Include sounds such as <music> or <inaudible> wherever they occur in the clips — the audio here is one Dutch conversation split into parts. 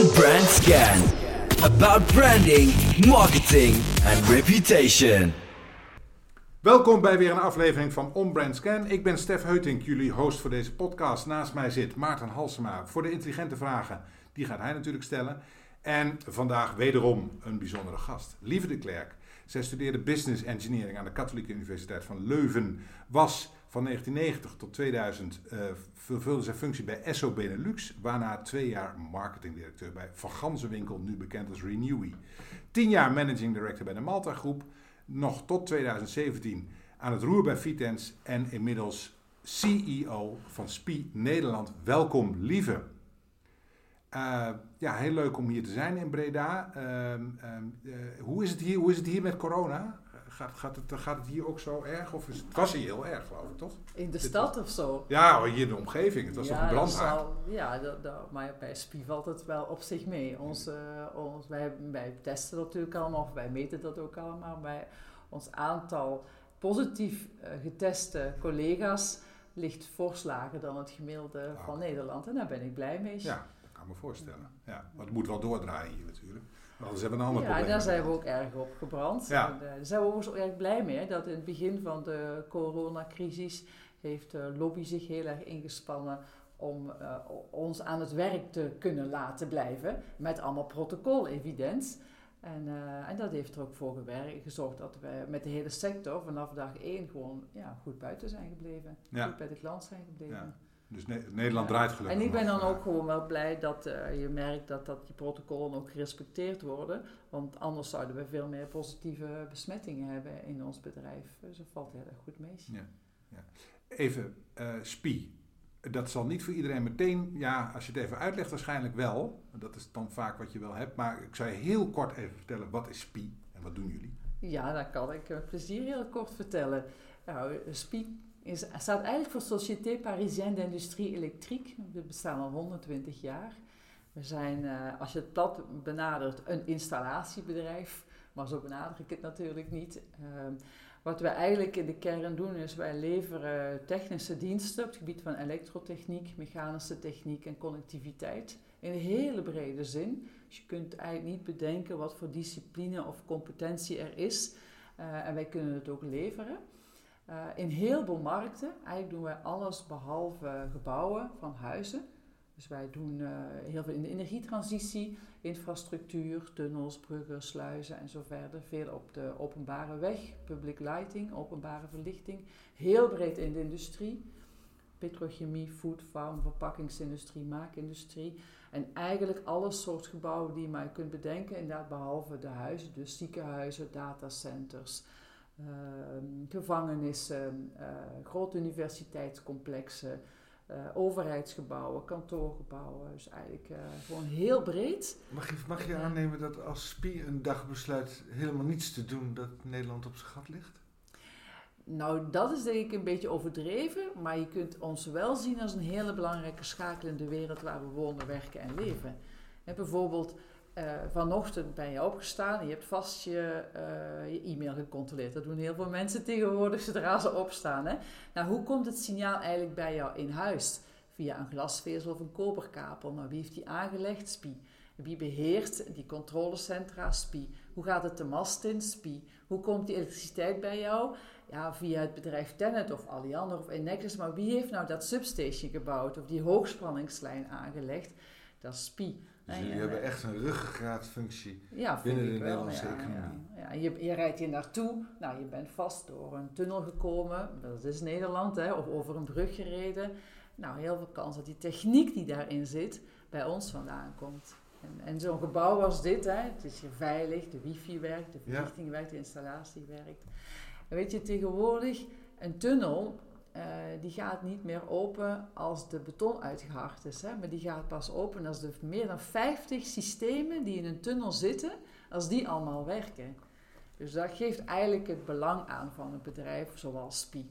On Brand Scan. About branding, marketing and reputation. Welkom bij weer een aflevering van On Brand Scan. Ik ben Stef Heutink, jullie host voor deze podcast. Naast mij zit Maarten Halsema voor de intelligente vragen. Die gaat hij natuurlijk stellen. En vandaag wederom een bijzondere gast, Lieve de Klerk. Zij studeerde Business Engineering aan de Katholieke Universiteit van Leuven. Was van 1990 tot 2000 uh, vervulde zij functie bij Esso Benelux, waarna twee jaar marketingdirecteur bij Van Ganzenwinkel, nu bekend als Renewy. Tien jaar managing director bij de Malta Groep, nog tot 2017 aan het roer bij Vitens en inmiddels CEO van SPI Nederland. Welkom, lieve. Uh, ja, heel leuk om hier te zijn in Breda. Uh, uh, hoe, is het hier, hoe is het hier met corona? Gaat, gaat, het, gaat het hier ook zo erg? Of is het, was hier heel erg, geloof ik, toch? In de stad of zo? Ja, hier in de omgeving. Het was ja, toch een brandhaard? Ja, dat, dat, maar bij SPI valt het wel op zich mee. Ons, uh, ons, wij, wij testen dat natuurlijk allemaal, of wij meten dat ook allemaal. Bij ons aantal positief uh, geteste collega's ligt fors lager dan het gemiddelde Ah. van Nederland. En daar ben ik blij mee. Ja, dat kan ik me voorstellen. Ja, het moet wel doordraaien hier natuurlijk. Anders hebben we een ander Ja, probleem. daar zijn we ook erg op gebrand. Ja. En, daar zijn we overigens ook erg blij mee. Dat in het begin van de coronacrisis heeft de lobby zich heel erg ingespannen om uh, ons aan het werk te kunnen laten blijven. Met allemaal protocol-evidens. En, uh, en, dat heeft er ook voor gewerkt, gezorgd dat we met de hele sector vanaf dag één gewoon ja, goed buiten zijn gebleven. Ja. Goed bij de klant zijn gebleven. Ja. Dus ne Nederland draait gelukkig En ik ben dan ook gewoon wel blij dat uh, je merkt dat, dat die protocollen ook gerespecteerd worden. Want anders zouden we veel meer positieve besmettingen hebben in ons bedrijf. Dus dat valt heel erg goed mee. Ja. Ja. Even, uh, SPI. Dat zal niet voor iedereen meteen, ja, als je het even uitlegt, waarschijnlijk wel. Dat is dan vaak wat je wel hebt. Maar ik zou je heel kort even vertellen, wat is SPI en wat doen jullie? Ja, dat kan ik met plezier heel kort vertellen. Nou, SPI is, staat eigenlijk voor Société Parisienne d'Industrie Électrique. We bestaan al 120 jaar. We zijn, uh, als je plat benadert, een installatiebedrijf. Maar zo benader ik het natuurlijk niet. Uh, wat we eigenlijk in de kern doen is, wij leveren technische diensten op het gebied van elektrotechniek, mechanische techniek en connectiviteit. In een hele brede zin. Dus je kunt eigenlijk niet bedenken wat voor discipline of competentie er is. Uh, en wij kunnen het ook leveren. Uh, in heel veel markten, eigenlijk doen wij alles behalve gebouwen van huizen. Dus wij doen uh, heel veel in de energietransitie, infrastructuur, tunnels, bruggen, sluizen en zo verder. Veel op de openbare weg, public lighting, openbare verlichting. Heel breed in de industrie, petrochemie, food, farm, verpakkingsindustrie, maakindustrie. En eigenlijk alle soort gebouwen die je maar kunt bedenken, inderdaad behalve de huizen, dus ziekenhuizen, datacenters. Uh, gevangenissen, uh, grote universiteitscomplexen, uh, overheidsgebouwen, kantoorgebouwen. Dus eigenlijk uh, gewoon heel breed. Mag je, mag je aannemen dat als SPI een dag besluit helemaal niets te doen, dat Nederland op zijn gat ligt? Nou, dat is denk ik een beetje overdreven, maar je kunt ons wel zien als een hele belangrijke schakel in de wereld waar we wonen, werken en leven. En bijvoorbeeld, uh, vanochtend ben je opgestaan je hebt vast je, uh, je e-mail gecontroleerd. Dat doen heel veel mensen tegenwoordig zodra ze opstaan. Hè? Nou, hoe komt het signaal eigenlijk bij jou in huis? Via een glasvezel of een koperkabel. Nou, wie heeft die aangelegd? SPI. Wie beheert die controlecentra? SPI. Hoe gaat het de mast in? SPI. Hoe komt die elektriciteit bij jou? Ja, via het bedrijf Tennet of Alliander of Enexis. Maar wie heeft nou dat substation gebouwd of die hoogspanningslijn aangelegd? Dat is SPI. Dus jullie hebben echt een ruggengraatfunctie ja, binnen de wel, Nederlandse ja, economie. Ja, ja. Je, je, rijdt hier naartoe, nou, je bent vast door een tunnel gekomen, dat is Nederland, hè, of over een brug gereden. Nou, heel veel kans dat die techniek die daarin zit, bij ons vandaan komt. En, en zo'n gebouw als dit, hè, het is hier veilig, de wifi werkt, de verlichting ja. werkt, de installatie werkt. En weet je, tegenwoordig, een tunnel, uh, die gaat niet meer open als de beton uitgehard is. Hè? Maar die gaat pas open als de meer dan 50 systemen die in een tunnel zitten, als die allemaal werken. Dus dat geeft eigenlijk het belang aan van een bedrijf zoals SPI.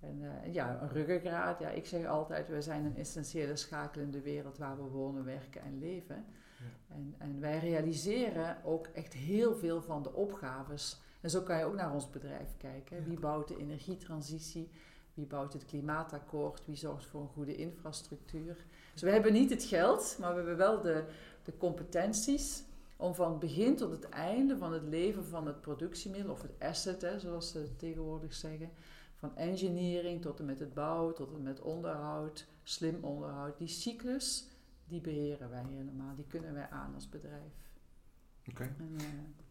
Ja. En uh, ja, een ruggengraat. Ja, ik zeg altijd, wij zijn een essentiële schakel in de wereld waar we wonen, werken en leven. Ja. En, en wij realiseren ook echt heel veel van de opgaves. En zo kan je ook naar ons bedrijf kijken. Wie bouwt de energietransitie? Wie bouwt het klimaatakkoord? Wie zorgt voor een goede infrastructuur? Dus we hebben niet het geld, maar we hebben wel de de competenties om van het begin tot het einde van het leven van het productiemiddel, of het asset, hè, zoals ze tegenwoordig zeggen, van engineering tot en met het bouwen, tot en met onderhoud, slim onderhoud, die cyclus, die beheren wij helemaal, die kunnen wij aan als bedrijf. Oké. Eh,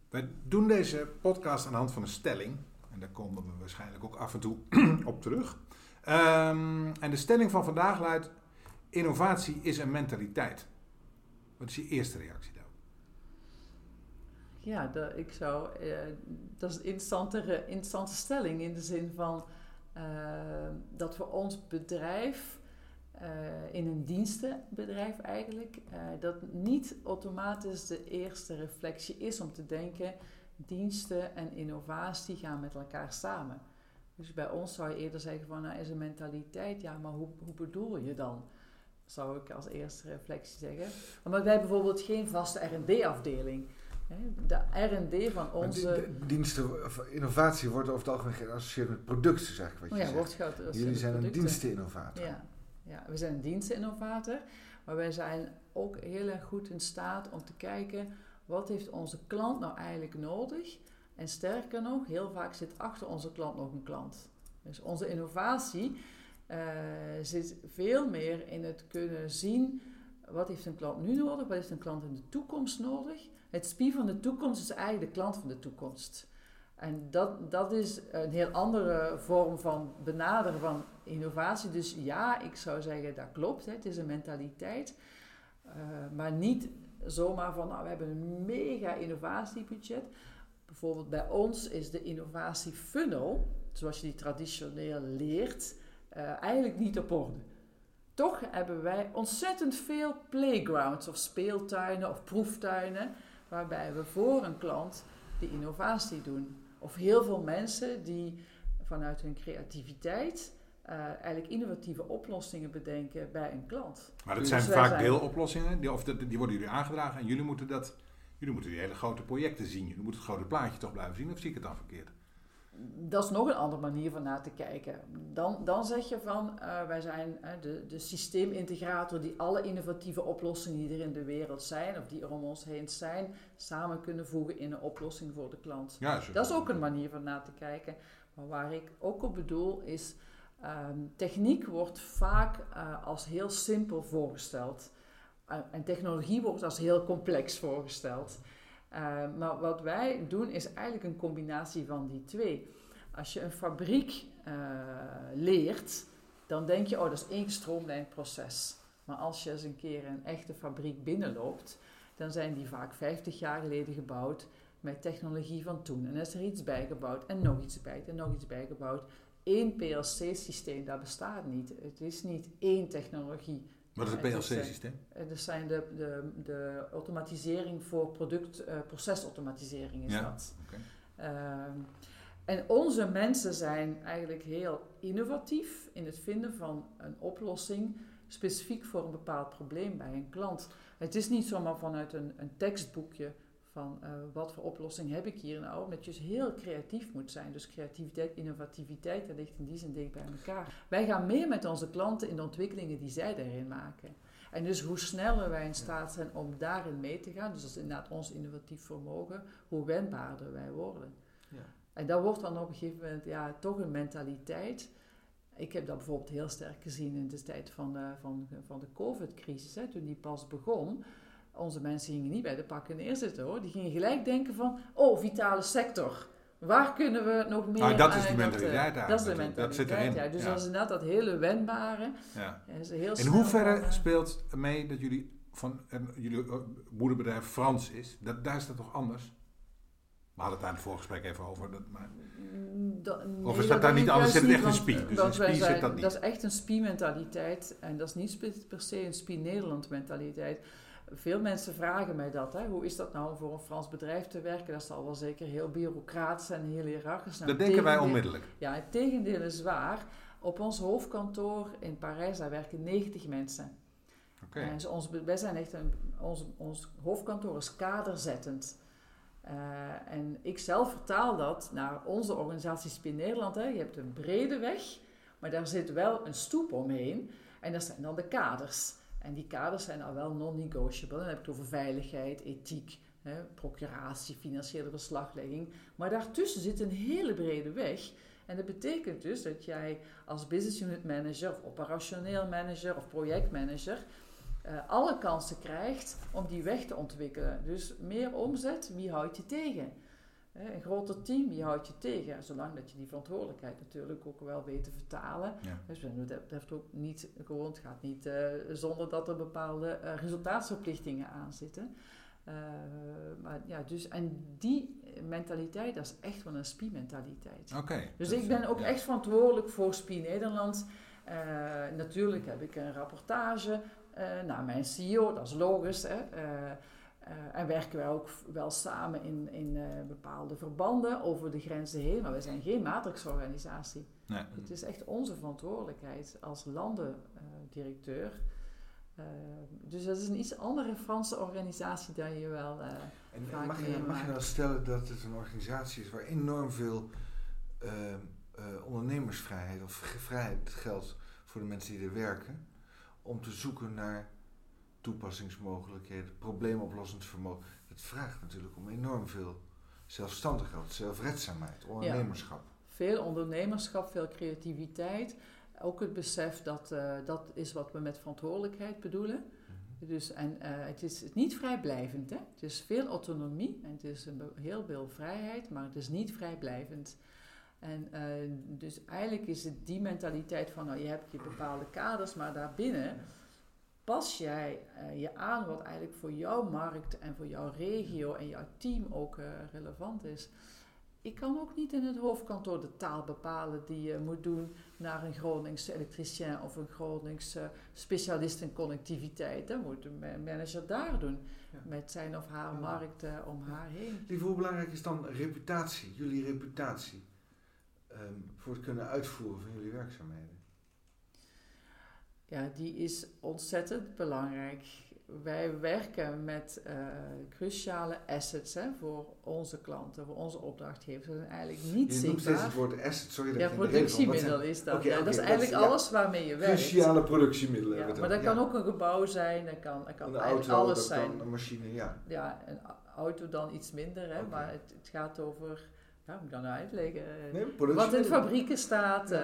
Wij doen deze podcast aan de hand van een stelling. En daar komen we waarschijnlijk ook af en toe <clears throat> op terug. Ehm, en de stelling van vandaag luidt: innovatie is een mentaliteit. Wat is je eerste reactie daarop? Ja, ik zou, eh, dat is een interessante, re- interessante stelling in de zin van eh, dat voor ons bedrijf, eh, in een dienstenbedrijf eigenlijk, dat niet automatisch de eerste reflectie is om te denken, diensten en innovatie gaan met elkaar samen. Dus bij ons zou je eerder zeggen van, nou is een mentaliteit, ja, maar hoe, hoe bedoel je dan? Zou ik als eerste reflectie zeggen. Maar wij hebben bijvoorbeeld geen vaste R&D-afdeling. De R&D van onze... di- di- diensten of innovatie wordt over het algemeen geassocieerd met producten, zeg ik wat oh je ja, zegt. wordt geassocieerd Jullie zijn een diensteninnovator. Ja, ja, we zijn een diensteninnovator, maar wij zijn ook heel erg goed in staat om te kijken wat heeft onze klant nou eigenlijk nodig. En sterker nog, heel vaak zit achter onze klant nog een klant. Dus onze innovatie eh, zit veel meer in het kunnen zien wat heeft een klant nu nodig, wat heeft een klant in de toekomst nodig. Het SPI van de toekomst is eigenlijk de klant van de toekomst. En dat, dat is een heel andere vorm van benaderen van innovatie. Dus ja, ik zou zeggen dat klopt. Hè. Het is een mentaliteit. Eh, maar niet zomaar van, nou, we hebben een mega innovatiebudget. Bijvoorbeeld bij ons is de innovatiefunnel, zoals je die traditioneel leert, eh, eigenlijk niet op orde. Toch hebben wij ontzettend veel playgrounds of speeltuinen of proeftuinen, waarbij we voor een klant die innovatie doen. Of heel veel mensen die vanuit hun creativiteit eh, eigenlijk innovatieve oplossingen bedenken bij een klant. Maar dat Dus zijn vaak zijn- deeloplossingen, die, of de- die worden jullie aangedragen en jullie moeten, dat, jullie moeten die hele grote projecten zien. Jullie moeten het grote plaatje toch blijven zien, of zie ik het dan verkeerd? Dat is nog een andere manier van naar te kijken. Dan, dan zeg je van, eh, wij zijn eh, de, de systeemintegrator die alle innovatieve oplossingen die er in de wereld zijn, of die er om ons heen zijn, samen kunnen voegen in een oplossing voor de klant. Ja. Dat is ook een manier van na te kijken. Maar waar ik ook op bedoel is, ehm, techniek wordt vaak eh, als heel simpel voorgesteld. En technologie wordt als heel complex voorgesteld. Eh, maar wat wij doen is eigenlijk een combinatie van die twee. Als je een fabriek eh, leert, dan denk je, oh, dat is één gestroomlijnd proces. Maar als je eens een keer een echte fabriek binnenloopt, dan zijn die vaak 50 jaar geleden gebouwd met technologie van toen. En is er iets bijgebouwd en nog iets bij en nog iets bijgebouwd. Eén PLC-systeem, dat bestaat niet. Het is niet één technologie. Wat is het eh, PLC-systeem? Dat zijn de, de, de automatisering voor product, eh, procesautomatisering is Ja, dat. Ehm, en onze mensen zijn eigenlijk heel innovatief in het vinden van een oplossing specifiek voor een bepaald probleem bij een klant. Het is niet zomaar vanuit een, een tekstboekje van eh, wat voor oplossing heb ik hier nou, omdat je dus heel creatief moet zijn. Dus creativiteit, innovativiteit, dat ligt in die zin dicht bij elkaar. Wij gaan mee met onze klanten in de ontwikkelingen die zij daarin maken. En dus hoe sneller wij in staat zijn om daarin mee te gaan, dus dat is inderdaad ons innovatief vermogen, hoe wendbaarder wij worden. Ja. En dat wordt dan op een gegeven moment ja, toch een mentaliteit. Ik heb dat bijvoorbeeld heel sterk gezien in de tijd van de, van, van de COVID-crisis, hè, toen die pas begon. Onze mensen gingen niet bij de pakken neerzitten hoor. Die gingen gelijk denken van, oh, vitale sector. Waar kunnen we nog meer Ah, dat is die aan- mentaliteit eigenlijk Dat is de. Dat mentaliteit, zit erin, ja. Dus ja. dat is inderdaad dat hele wendbare. Ja. Is heel In hoeverre van, eh, speelt mee dat jullie van en jullie eh, moederbedrijf Frans is? Dat, daar is dat toch anders? We hadden het daar in het voorgesprek even over. Dat, maar, Mm, Of is dat daar niet anders? Zit het echt een want, spie? Dus een spie zit zijn- dat niet? Dat is echt een spie-mentaliteit en dat is niet per se een spie-Nederland-mentaliteit. Veel mensen vragen mij dat. Hè. Hoe is dat nou om voor een Frans bedrijf te werken? Dat zal wel zeker heel bureaucratisch en heel hiërarchisch zijn. dat denken wij onmiddellijk. Ja, het tegendeel is waar. Op ons hoofdkantoor in Parijs, daar werken 90 mensen. Oké. En dus ons, wij zijn echt een, ons, ons hoofdkantoor is kaderzettend. Eh, en ik zelf vertaal dat naar onze organisatie Spin Nederland. Hè. Je hebt een brede weg, maar daar zit wel een stoep omheen. En dat zijn dan de kaders. En die kaders zijn al wel non-negotiable. Dan heb ik het over veiligheid, ethiek, hè, procuratie, financiële verslaglegging. Maar daartussen zit een hele brede weg. En dat betekent dus dat jij als business unit manager of operationeel manager of projectmanager uh, alle kansen krijgt om die weg te ontwikkelen. Dus meer omzet, wie houdt je tegen? Een groter team, wie houdt je tegen? Zolang dat je die verantwoordelijkheid natuurlijk ook wel weet te vertalen. Ja. Dus dat betreft ook niet gewoon, het gaat niet uh, zonder dat er bepaalde uh, resultaatsverplichtingen aan zitten. Uh, maar ja, dus, en die mentaliteit, dat is echt wel een SPI-mentaliteit. Oké. dus ik ben ook echt verantwoordelijk voor SPI Nederland. natuurlijk heb ik een rapportage naar mijn CEO, dat is logisch. Hè. Uh, en werken wij ook wel samen in, in uh, bepaalde verbanden over de grenzen heen, maar we zijn geen matrixorganisatie. Nee. Het is echt onze verantwoordelijkheid als landendirecteur. Uh, dus dat is een iets andere Franse organisatie dan je wel. en vaak mag, je, mag je nou stellen dat het een organisatie is waar enorm veel ondernemersvrijheid of vrijheid geldt voor de mensen die er werken, om te zoeken naar toepassingsmogelijkheden, probleemoplossend vermogen. Het vraagt natuurlijk om enorm veel zelfstandigheid, zelfredzaamheid, ondernemerschap. Veel ondernemerschap, veel creativiteit. Ook het besef dat uh, dat is wat we met verantwoordelijkheid bedoelen. Mhm. Dus, en uh, het is niet vrijblijvend. Hè? Het is veel autonomie en het is een heel veel vrijheid, maar het is niet vrijblijvend. En uh, dus eigenlijk is het die mentaliteit van, nou, je hebt je bepaalde kaders, maar daarbinnen pas jij uh, je aan wat eigenlijk voor jouw markt en voor jouw regio en jouw team ook uh, relevant is. Ik kan ook niet in het hoofdkantoor de taal bepalen die je moet doen naar een Groningse elektricien of een Groningse specialist in connectiviteit. Dat moet een manager daar doen met zijn of haar markt uh, om haar heen. Lieve, hoe belangrijk is dan reputatie, jullie reputatie, um, voor het kunnen uitvoeren van jullie werkzaamheden? Ja, die is ontzettend belangrijk. Wij werken met uh, cruciale assets hè, voor onze klanten, voor onze opdrachtgevers. Dat zijn eigenlijk niet je zichtbaar. steeds het woord asset, sorry dat ja, productiemiddel is dat. Okay, ja, dat is eigenlijk alles waarmee je werkt. Cruciale productiemiddelen. Ja, maar dat kan ook een gebouw zijn, dat kan, dat kan een eigenlijk auto, alles dat zijn. Kan een machine, ja. Ja, een auto dan iets minder, hè, okay. maar het, het gaat over ja, moet ik dan nou uitleggen? Nee, wat in fabrieken staat, uh,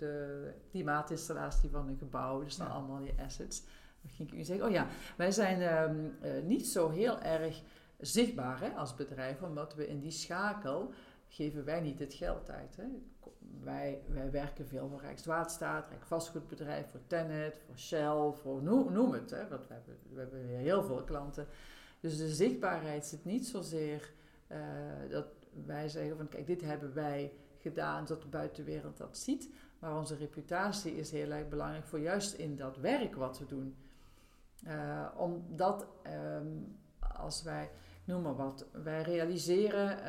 de klimaatinstallatie van een gebouw, dus dan ja. allemaal die assets. Dan ging ik u zeggen, oh ja, wij zijn um, uh, niet zo heel erg zichtbaar hè, als bedrijf, omdat we in die schakel geven wij niet het geld uit. Hè. Wij, wij werken veel voor Rijkswaterstaat, Rijksvastgoedbedrijf, voor Tenet, voor Shell, voor noem, noem het. Hè, want we hebben, we hebben heel veel klanten. Dus de zichtbaarheid zit niet zozeer... Uh, dat, wij zeggen van kijk, dit hebben wij gedaan, zodat de buitenwereld dat ziet. Maar onze reputatie is heel erg belangrijk voor juist in dat werk wat we doen. Uh, omdat um, als wij, noem maar wat, wij realiseren uh,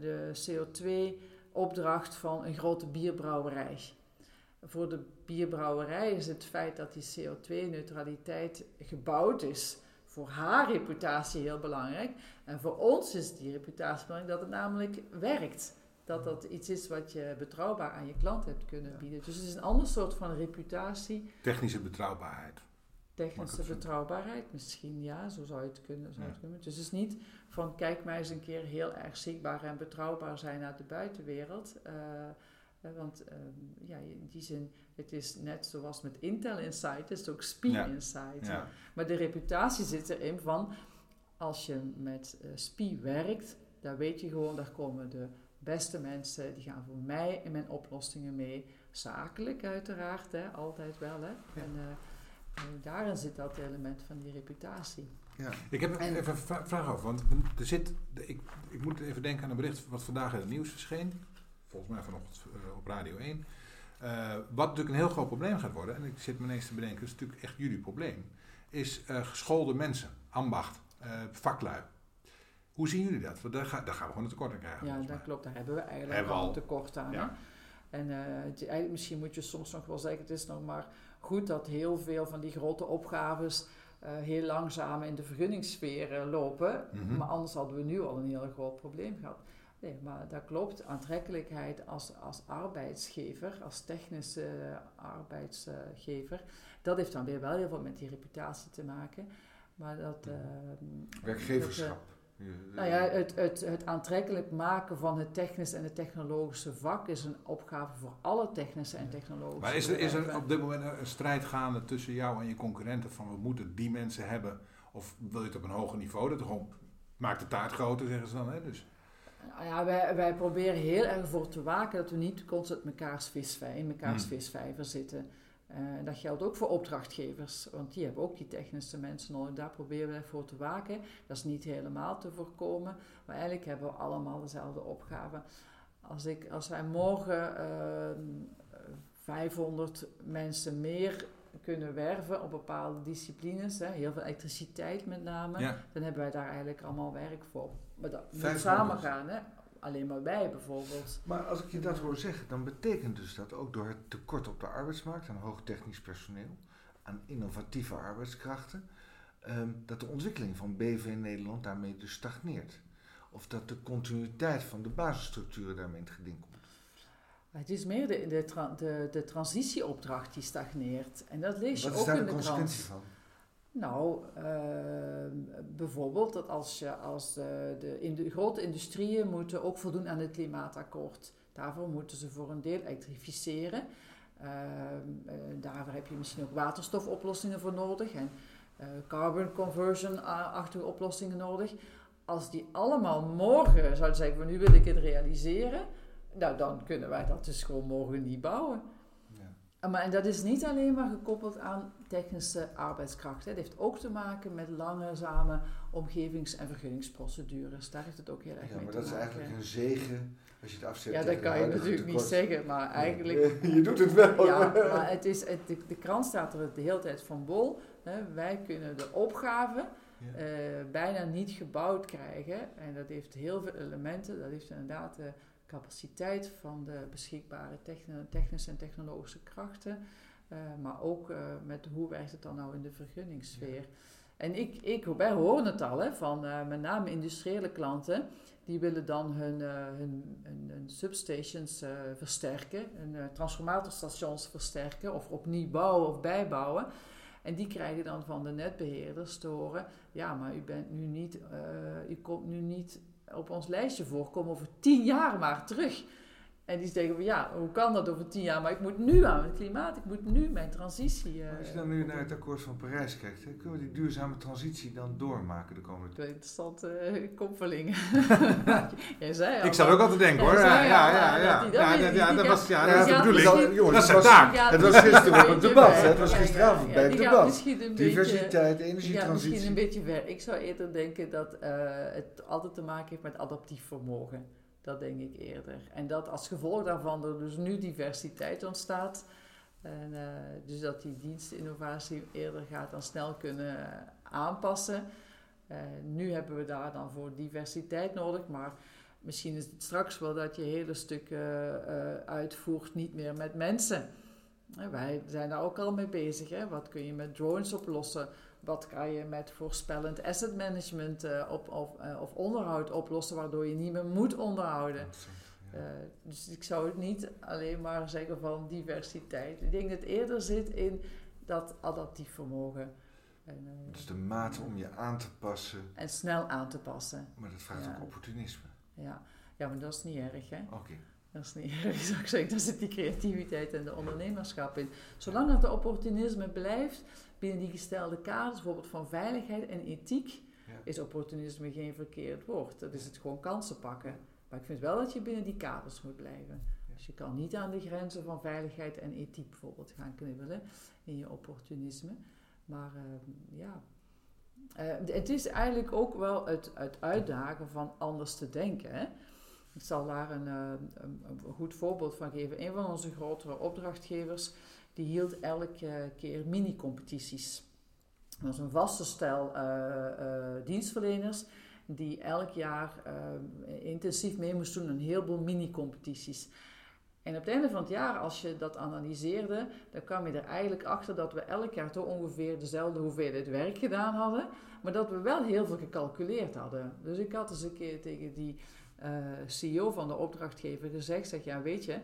de CO2-opdracht van een grote bierbrouwerij. Voor de bierbrouwerij is het feit dat die CO2-neutraliteit gebouwd is voor haar reputatie heel belangrijk. En voor ons is die reputatie belangrijk dat het namelijk werkt. Dat dat iets is wat je betrouwbaar aan je klant hebt kunnen bieden. Dus het is een ander soort van reputatie. Technische betrouwbaarheid. Technische betrouwbaarheid, misschien ja, zo zou je het kunnen. Zou ja. het kunnen. Dus het is niet van kijk mij eens een keer heel erg zichtbaar en betrouwbaar zijn naar de buitenwereld. Uh, want um, ja, in die zin, het is net zoals met Intel Insight, het is ook SPI ja. Insight. Ja. Maar de reputatie zit erin van, als je met uh, SPI werkt, dan weet je gewoon, daar komen de beste mensen, die gaan voor mij in mijn oplossingen mee. Zakelijk uiteraard, hè, altijd wel. Hè. Ja. En, uh, en daarin zit dat element van die reputatie. Ja. Ik heb en, even een vraag over, want er zit, ik, ik moet even denken aan een bericht wat vandaag in het nieuws verscheen volgens mij vanochtend uh, op Radio 1. Uh, wat natuurlijk een heel groot probleem gaat worden, en ik zit me ineens te bedenken, dat is natuurlijk echt jullie probleem, is uh, geschoolde mensen, ambacht, vaklui. Hoe zien jullie dat? Want daar, ga, daar gaan we gewoon een tekort aan krijgen. Ja, dat klopt. Daar hebben we eigenlijk hebben al een tekort aan. Ja. En het, misschien moet je soms nog wel zeggen, het is nog maar goed dat heel veel van die grote opgaves heel langzaam in de vergunningssfeer lopen. Mm -hmm. Maar anders hadden we nu al een heel groot probleem gehad. Nee, maar dat klopt. Aantrekkelijkheid als, als arbeidsgever, als technische arbeidsgever, dat heeft dan weer wel heel veel met die reputatie te maken. Maar dat... Ja. ehm, Werkgeverschap. dat, eh, nou ja, het, het, het aantrekkelijk maken van het technisch en het technologische vak is een opgave voor alle technische en technologische Maar is er, is er op dit moment een strijd gaande tussen jou en je concurrenten van we moeten die mensen hebben of wil je het op een hoger niveau? Dat gewoon maakt de taart groter, zeggen ze dan. Hè? Dus, Nou ja, wij, wij proberen heel erg voor te waken dat we niet constant mekaars visvij, in mekaars Hmm. visvijver zitten. Eh, dat geldt ook voor opdrachtgevers, want die hebben ook die technische mensen nodig. Daar proberen wij voor te waken. Dat is niet helemaal te voorkomen, maar eigenlijk hebben we allemaal dezelfde opgave. Als, ik, als wij morgen ehm, 500 mensen meer kunnen werven op bepaalde disciplines, hè, heel veel elektriciteit met name, ja. dan hebben wij daar eigenlijk allemaal werk voor. Maar dat moet 500. samen gaan, hè? Alleen maar wij bijvoorbeeld. Maar als ik je dat hoor zeggen, dan betekent dus dat ook door het tekort op de arbeidsmarkt aan hoogtechnisch personeel, aan innovatieve arbeidskrachten, ehm, dat de ontwikkeling van BV in Nederland daarmee dus stagneert. Of dat de continuïteit van de basisstructuren daarmee in het geding komt. Het is meer de, de, tra- de, de transitieopdracht die stagneert. En dat lees je Wat is ook daar in de de consequentie krant. van? Nou, ehm, bijvoorbeeld dat als, je, als de, de, in de grote industrieën moeten ook voldoen aan het klimaatakkoord. Daarvoor moeten ze voor een deel elektrificeren. Ehm, eh, daarvoor heb je misschien ook waterstofoplossingen voor nodig en eh, carbon conversion-achtige oplossingen nodig. Als die allemaal morgen zouden zeggen, van nu wil ik het realiseren, nou dan kunnen wij dat dus gewoon morgen niet bouwen. Ja. Maar, en dat is niet alleen maar gekoppeld aan technische arbeidskrachten. Het heeft ook te maken met langzame omgevings- en vergunningsprocedures. Daar heeft het ook heel erg Ja, mee maar te dat is maken. eigenlijk een zegen als je het afzet. ja, dat kan je natuurlijk niet zeggen, maar eigenlijk... <laughs> je doet het wel. Ja, maar het is, het, de, de krant staat er de hele tijd van bol. Hè. Wij kunnen de opgave Ja. eh, bijna niet gebouwd krijgen. En dat heeft heel veel elementen. Dat heeft inderdaad de capaciteit van de beschikbare techni- technische en technologische krachten. Eh, maar ook eh, met hoe werkt het dan nou in de vergunningssfeer. En ik, ik, wij horen het al hè, van eh, met name industriële klanten. Die willen dan hun, hun, hun, hun substations versterken, hun transformatorstations versterken of opnieuw bouwen of bijbouwen. En die krijgen dan van de netbeheerders te horen: ja, maar u bent nu niet, u komt nu niet op ons lijstje voor, kom over tien jaar maar terug. En die zeggen van ja, hoe kan dat over tien jaar? Maar ik moet nu aan het klimaat, ik moet nu mijn transitie. eh, Als je dan nu naar het akkoord van Parijs kijkt, hè, kunnen we die duurzame transitie dan doormaken de komende tijd? Interessante uh, koppeling. <laughs> Jij zei al. Ik zat ook al te denken hoor. Ja, Ja, ja, ja. dat ja, ja, was ja, dat de bedoeling. is het zijn was- taak. Ja, Het was misschien gisteren een op het debat? Het was gisteravond bij ja, het debat. misschien een beetje- Diversiteit, Ja, misschien energietransitie. een beetje ver. Ik zou eerder denken dat eh, het altijd te maken heeft met adaptief vermogen. Dat denk ik eerder. En dat als gevolg daarvan er dus nu diversiteit ontstaat. En, eh, dus dat die dienstinnovatie eerder gaat dan snel kunnen eh, aanpassen. Eh, nu hebben we daar dan voor diversiteit nodig, maar misschien is het straks wel dat je hele stukken uitvoert niet meer met mensen. Wij zijn daar ook al mee bezig. Hè? Wat kun je met drones oplossen? Wat kan je met voorspellend asset management eh, op, of, eh, of onderhoud oplossen, waardoor je niet meer moet onderhouden? Ja. Eh, dus ik zou het niet alleen maar zeggen van diversiteit. Ik denk dat het eerder zit in dat adaptief vermogen. En, Dus de mate om je aan te passen, en snel aan te passen. maar dat vraagt Ja. ook opportunisme. Ja. ja, maar dat is niet erg, hè? Oké. Dat is niet <laughs> erg, ik zeggen. Daar zit die creativiteit en de ondernemerschap in. Zolang dat de opportunisme blijft binnen die gestelde kaders, bijvoorbeeld van veiligheid en ethiek, Ja. is opportunisme geen verkeerd woord. Dat is het gewoon kansen pakken. Maar ik vind wel dat je binnen die kaders moet blijven. Dus je kan niet aan de grenzen van veiligheid en ethiek bijvoorbeeld gaan knibbelen in je opportunisme. Maar ehm, ja, Eh, het is eigenlijk ook wel het, het uitdagen van anders te denken. Hè? Ik zal daar een, eh, een, een goed voorbeeld van geven. Een van onze grotere opdrachtgevers die hield elke keer mini-competities. Dat was een vaste stel eh, eh, dienstverleners die elk jaar intensief mee moesten doen een heleboel mini-competities. En op het einde van het jaar, als je dat analyseerde, dan kwam je er eigenlijk achter dat we elk jaar toch ongeveer dezelfde hoeveelheid werk gedaan hadden, maar dat we wel heel veel gecalculeerd hadden. Dus ik had eens een keer tegen die eh, CEO van de opdrachtgever gezegd, zeg ja weet je,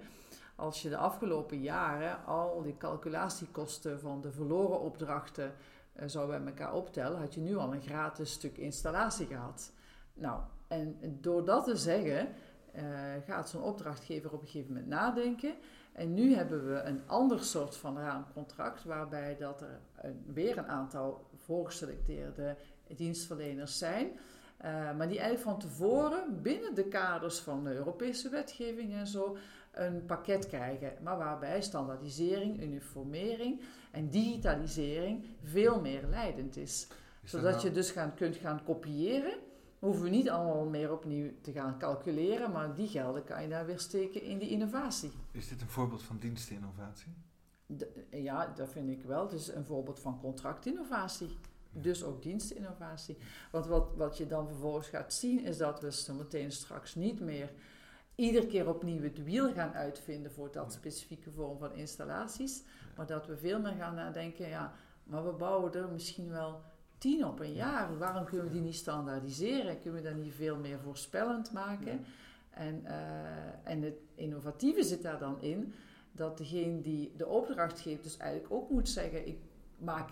als je de afgelopen jaren al die calculatiekosten van de verloren opdrachten uh, zou bij elkaar optellen, had je nu al een gratis stuk installatie gehad. Nou, en door dat te zeggen, uh, gaat zo'n opdrachtgever op een gegeven moment nadenken. En nu hebben we een ander soort van raamcontract, waarbij dat er weer een aantal voorgeselecteerde dienstverleners zijn. Uh, maar die eigenlijk van tevoren binnen de kaders van de Europese wetgeving en zo een pakket krijgen. Maar waarbij standaardisering, uniformering en digitalisering veel meer leidend is. is Zodat nou... je dus gaan, kunt gaan kopiëren hoeven we niet allemaal meer opnieuw te gaan calculeren, maar die gelden kan je daar weer steken in die innovatie. Is dit een voorbeeld van dienstinnovatie? ja, dat vind ik wel. Het is een voorbeeld van contractinnovatie. Dus ook dienstinnovatie. Want wat, wat je dan vervolgens gaat zien, is dat we zo meteen straks niet meer iedere keer opnieuw het wiel gaan uitvinden voor dat specifieke vorm van installaties. Maar dat we veel meer gaan nadenken, ja, maar we bouwen er misschien wel tien op een jaar. Waarom kunnen we die niet standaardiseren? Kunnen we dat niet veel meer voorspellend maken? En, uh, en het innovatieve zit daar dan in dat degene die de opdracht geeft, dus eigenlijk ook moet zeggen: ik, maak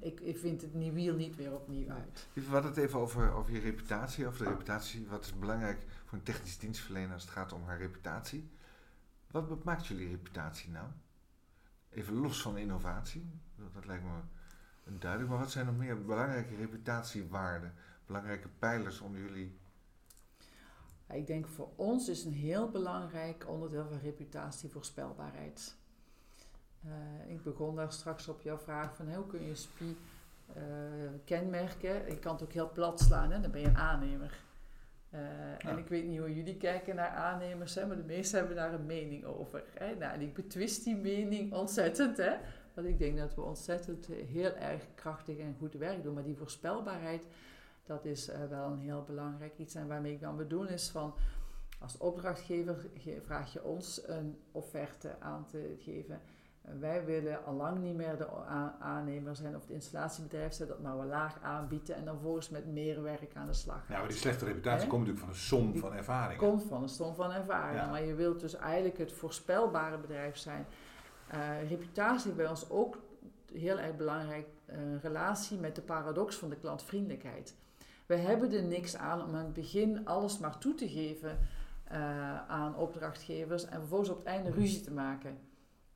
ik, ik vind het nieuw wiel niet weer opnieuw uit. We hadden het even over, over je reputatie, over de reputatie. Wat is belangrijk voor een technisch dienstverlener als het gaat om haar reputatie? Wat maakt jullie reputatie nou? Even los van innovatie, dat lijkt me duidelijk. Maar wat zijn nog meer belangrijke reputatiewaarden, belangrijke pijlers om jullie? Ik denk voor ons is een heel belangrijk onderdeel van reputatie voorspelbaarheid. Uh, ik begon daar straks op jouw vraag van hoe kun je SPI uh, kenmerken. Je kan het ook heel plat slaan, hè? dan ben je een aannemer. Uh, ja. En ik weet niet hoe jullie kijken naar aannemers, hè? maar de meesten hebben daar een mening over. Hè? Nou, en ik betwist die mening ontzettend. Hè? Want ik denk dat we ontzettend eh, heel erg krachtig en goed werk doen. Maar die voorspelbaarheid, dat is wel een heel belangrijk iets. En waarmee ik dan bedoel is van, als opdrachtgever vraag je ons een offerte aan te geven. Wij willen al lang niet meer de aannemer zijn of het installatiebedrijf zijn dat maar wel laag aanbieden en dan volgens met meer werk aan de slag Ja, maar die slechte reputatie komt natuurlijk van een som van ervaring. Komt van een som van ervaring. Ja. Maar je wilt dus eigenlijk het voorspelbare bedrijf zijn uh, reputatie bij ons ook heel erg belangrijk, uh, relatie met de paradox van de klantvriendelijkheid. We hebben er niks aan om aan het begin alles maar toe te geven uh, aan opdrachtgevers en vervolgens op het einde ruzie te maken.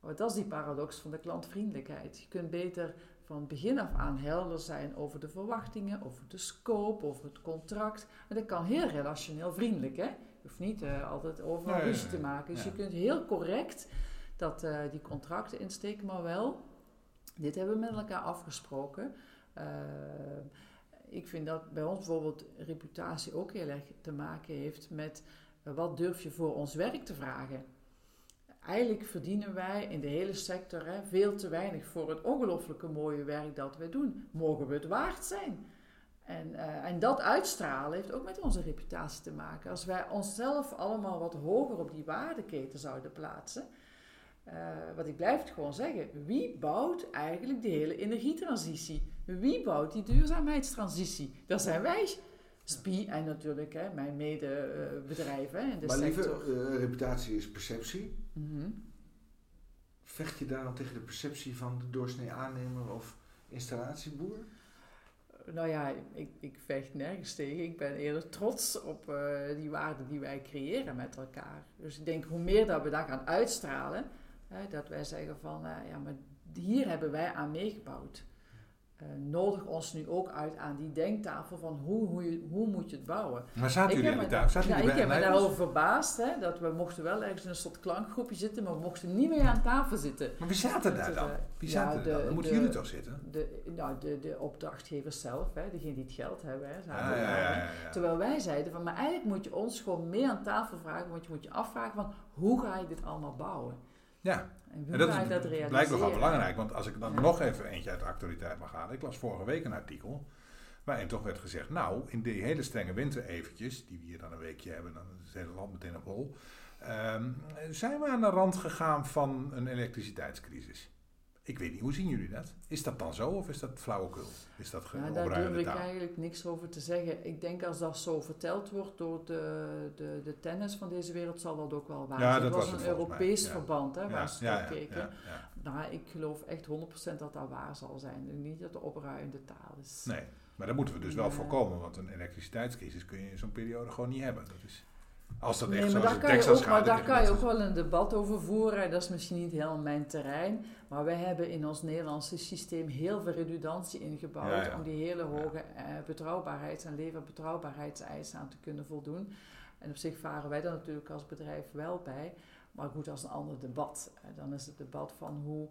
Want dat is die paradox van de klantvriendelijkheid. Je kunt beter van begin af aan helder zijn over de verwachtingen, over de scope, over het contract. En dat kan heel relationeel vriendelijk, hè? Je hoeft niet altijd overal ruzie te maken. Dus je kunt heel correct dat uh, die contracten insteken, maar wel, dit hebben we met elkaar afgesproken. Uh, ik vind dat bij ons bijvoorbeeld reputatie ook heel erg te maken heeft met uh, wat durf je voor ons werk te vragen. Eigenlijk verdienen wij in de hele sector hè, veel te weinig voor het ongelooflijke mooie werk dat wij doen. Mogen we het waard zijn? En, uh, en dat uitstralen heeft ook met onze reputatie te maken. Als wij onszelf allemaal wat hoger op die waardeketen zouden plaatsen, uh, want ik blijf gewoon zeggen. Wie bouwt eigenlijk de hele energietransitie? Wie bouwt die duurzaamheidstransitie? Dat zijn wij. SPI en natuurlijk hè, mijn medebedrijven in de maar sector. Maar lieve, uh, reputatie is perceptie. Mm -hmm. Vecht je daar dan tegen de perceptie van de doorsnee aannemer of installatieboer? Nou ja, ik, ik vecht nergens tegen. Ik ben eerder trots op uh, die waarden die wij creëren met elkaar. Dus ik denk, hoe meer dat we daar gaan uitstralen, dat wij zeggen van, uh, ja, maar hier hebben wij aan meegebouwd. Uh, nodig ons nu ook uit aan die denktafel van hoe, hoe, je, hoe moet je het bouwen. Maar zaten jullie aan die tafel? Ja, ik heb me daarover verbaasd. Hè, dat we mochten wel ergens in een soort klankgroepje zitten, maar we mochten niet meer aan tafel zitten. Maar wie zaten daar dan? Wie zaten ja, de, dan? Dan moeten jullie toch zitten? De, nou, de, de opdrachtgevers zelf, hè, degene die het geld hebben. Hè, ah, ja, Terwijl wij zeiden van, maar eigenlijk moet je ons gewoon meer aan tafel vragen, want je moet je afvragen van, hoe ga je dit allemaal bouwen? Ja, en, dat, is, dat blijkt nogal belangrijk. Want als ik dan ja. nog even eentje uit de actualiteit mag halen. Ik las vorige week een artikel waarin toch werd gezegd... nou, in die hele strenge winter eventjes, die we hier dan een weekje hebben... dan is het hele land meteen op hol... Um, zijn we aan de rand gegaan van een elektriciteitscrisis. Ik weet niet, hoe zien jullie dat? Is dat dan zo of is dat flauwekul? Is dat Ja, daar opruimende durf ik taal? eigenlijk niks over te zeggen. Ik denk als dat zo verteld wordt door de, de, de tennis van deze wereld, zal dat ook wel waar Ja, zijn. dat Het was was het een mij, Europees ja. verband hè, Ja, waar ze ja, naar ja, keken. ja, ja. Nou, ik geloof echt 100% dat dat waar zal zijn. Niet dat de opruimende taal is. Nee, maar dat moeten we dus wel Ja. voorkomen, want een elektriciteitscrisis kun je in zo'n periode gewoon niet hebben. Dat is, als dat echt Nee, maar zoals daar kan, je Texas ook, gaat, maar daar kan je je ook wel een debat over voeren. En Dat is misschien niet helemaal mijn terrein. Maar wij hebben in ons Nederlandse systeem heel veel redundantie ingebouwd. Ja, ja. Om die hele hoge eh, betrouwbaarheids- en leverbetrouwbaarheidseisen aan te kunnen voldoen. En op zich varen wij daar natuurlijk als bedrijf wel bij. Maar goed, dat is een ander debat. Eh, Dan is het debat van hoe,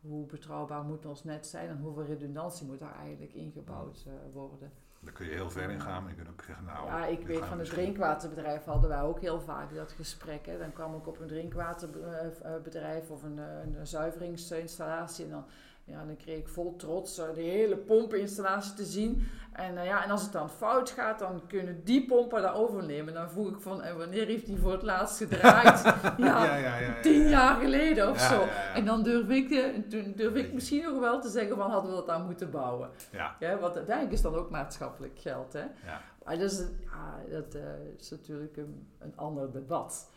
hoe betrouwbaar moet ons net zijn en hoeveel redundantie moet daar eigenlijk ingebouwd eh, worden. Daar kun je heel ver in gaan. maar Je kunt ook zeggen, nou... Ja, ik weet van het misschien- drinkwaterbedrijf hadden wij ook heel vaak dat gesprek. Hè. Dan kwam ik op een drinkwaterbedrijf of een, eh, een zuiveringsinstallatie. En dan, ja, dan kreeg ik vol trots eh, de hele pompeninstallatie te zien. En, eh, ja, en als het dan fout gaat, dan kunnen die pompen dat overnemen. Dan vroeg ik van, en wanneer heeft die voor het laatst gedraaid? <laughs> ja, ja, ja, ja, tien ja. jaar geleden of zo. En dan durf ik, de, toen durf ik misschien nog wel te zeggen van, hadden we dat aan moeten bouwen. Ja, Ja, want uiteindelijk is dan ook maatschappelijk geld. Hè? ja. Maar dat is, ja, dat, eh, is natuurlijk een, een ander debat.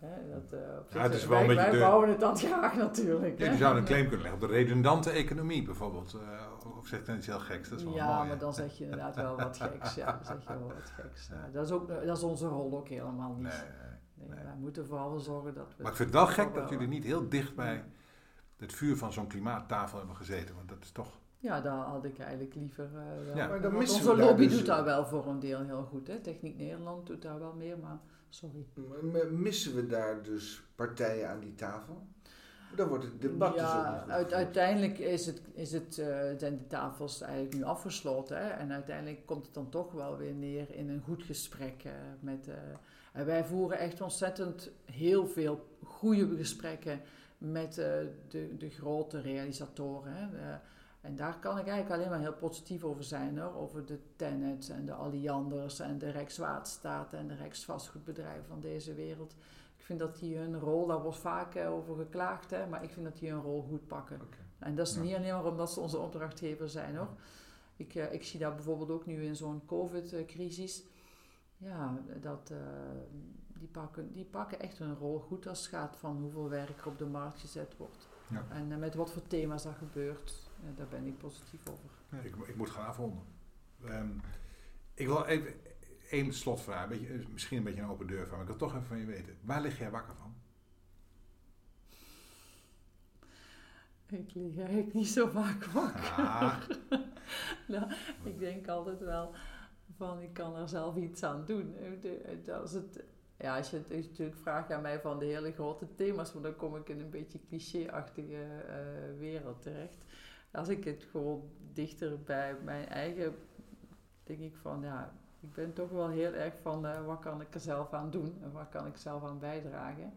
Ja. Hè? Dat, eh, op Ja, het is wel een wij, beetje wij de- bouwen het dan graag <laughs> natuurlijk. Ja, hè. je zou een claim kunnen leggen op de redundante economie bijvoorbeeld. eh, of zeg ik dan iets heel geks? Dat is wel ja, mooi. maar dan zeg je inderdaad wel wat <laughs> geks. Ja, dan zeg je wel wat geks. Ja, dat, is ook, dat is onze rol ook helemaal niet. Nee, Nee, nee, nee. Wij moeten vooral wel zorgen dat we... Maar ik vind het wel gek dat wel, jullie niet heel dicht bij het vuur van zo'n klimaattafel hebben gezeten. Want dat is toch... Ja, daar had ik eigenlijk liever eh, wel. Ja. Maar dan onze lobby dus- doet daar wel voor een deel heel goed. Hè? Techniek Nederland doet daar wel meer, maar sorry. M- Missen we daar dus partijen aan die tafel? Dan wordt het debat dus ook ja, uit- gevoerd. uiteindelijk is het, is het, eh, zijn de tafels eigenlijk nu afgesloten. Hè? En uiteindelijk komt het dan toch wel weer neer in een goed gesprek. eh, met, eh, en wij voeren echt ontzettend heel veel goede gesprekken met de, de grote realisatoren. Hè? En daar kan ik eigenlijk alleen maar heel positief over zijn. Hoor. Over de Tenets en de Allianders en de Rijkswaterstaat en de Rijksvastgoedbedrijven van deze wereld. Ik vind dat die hun rol, daar wordt vaak eh, over geklaagd, hè, maar ik vind dat die hun rol goed pakken. En dat is Ja. niet alleen maar omdat ze onze opdrachtgever zijn hoor. Ik, eh, ik zie dat bijvoorbeeld ook nu in zo'n COVID-crisis. Ja, dat, eh, die, pakken, die pakken echt hun rol goed als het gaat van hoeveel werk er op de markt gezet wordt. Ja. En met wat voor thema's dat gebeurt. Eh, daar ben ik positief over. Ik, ik moet gaan afronden. Ehm, ik wil even één slotvraag. Een beetje, eh, misschien een beetje een open deur van, maar ik wil toch even van je weten. Waar lig jij wakker van? Ik lig eigenlijk niet zo vaak wakker. Ah, <laughs> Nou, ik denk altijd wel van ik kan er zelf iets aan doen. Eh, Als het, ja, als je het natuurlijk vraagt aan mij van de hele grote thema's, maar dan kom ik in een beetje cliché-achtige wereld terecht. Als ik het gewoon dichter bij mijn eigen, denk ik van ja, ik ben toch wel heel erg van eh, wat kan ik er zelf aan doen en wat kan ik zelf aan bijdragen.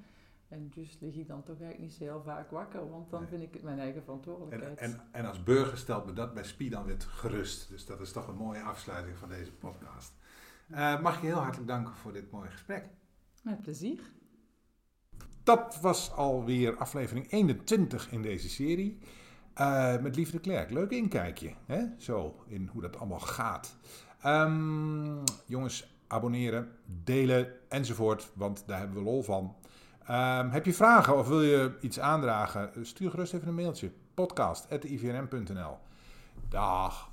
En dus lig ik dan toch eigenlijk niet zo heel vaak wakker, want dan Nee. vind ik het mijn eigen en, verantwoordelijkheid. en, en als burger stelt me dat bij Spie dan weer gerust. Dus dat is toch een mooie afsluiting van deze podcast. Eh, mag ik je heel hartelijk danken voor dit mooie gesprek. Met plezier. Dat was alweer aflevering 21 in deze serie. Eh, met Lieve de Klerk. Leuk inkijkje. Hè? Zo, in hoe dat allemaal gaat. Ehm, jongens, abonneren, delen enzovoort. Want daar hebben we lol van. Ehm, heb je vragen of wil je iets aandragen? Stuur gerust even een mailtje. podcast.ivnm.nl Dag.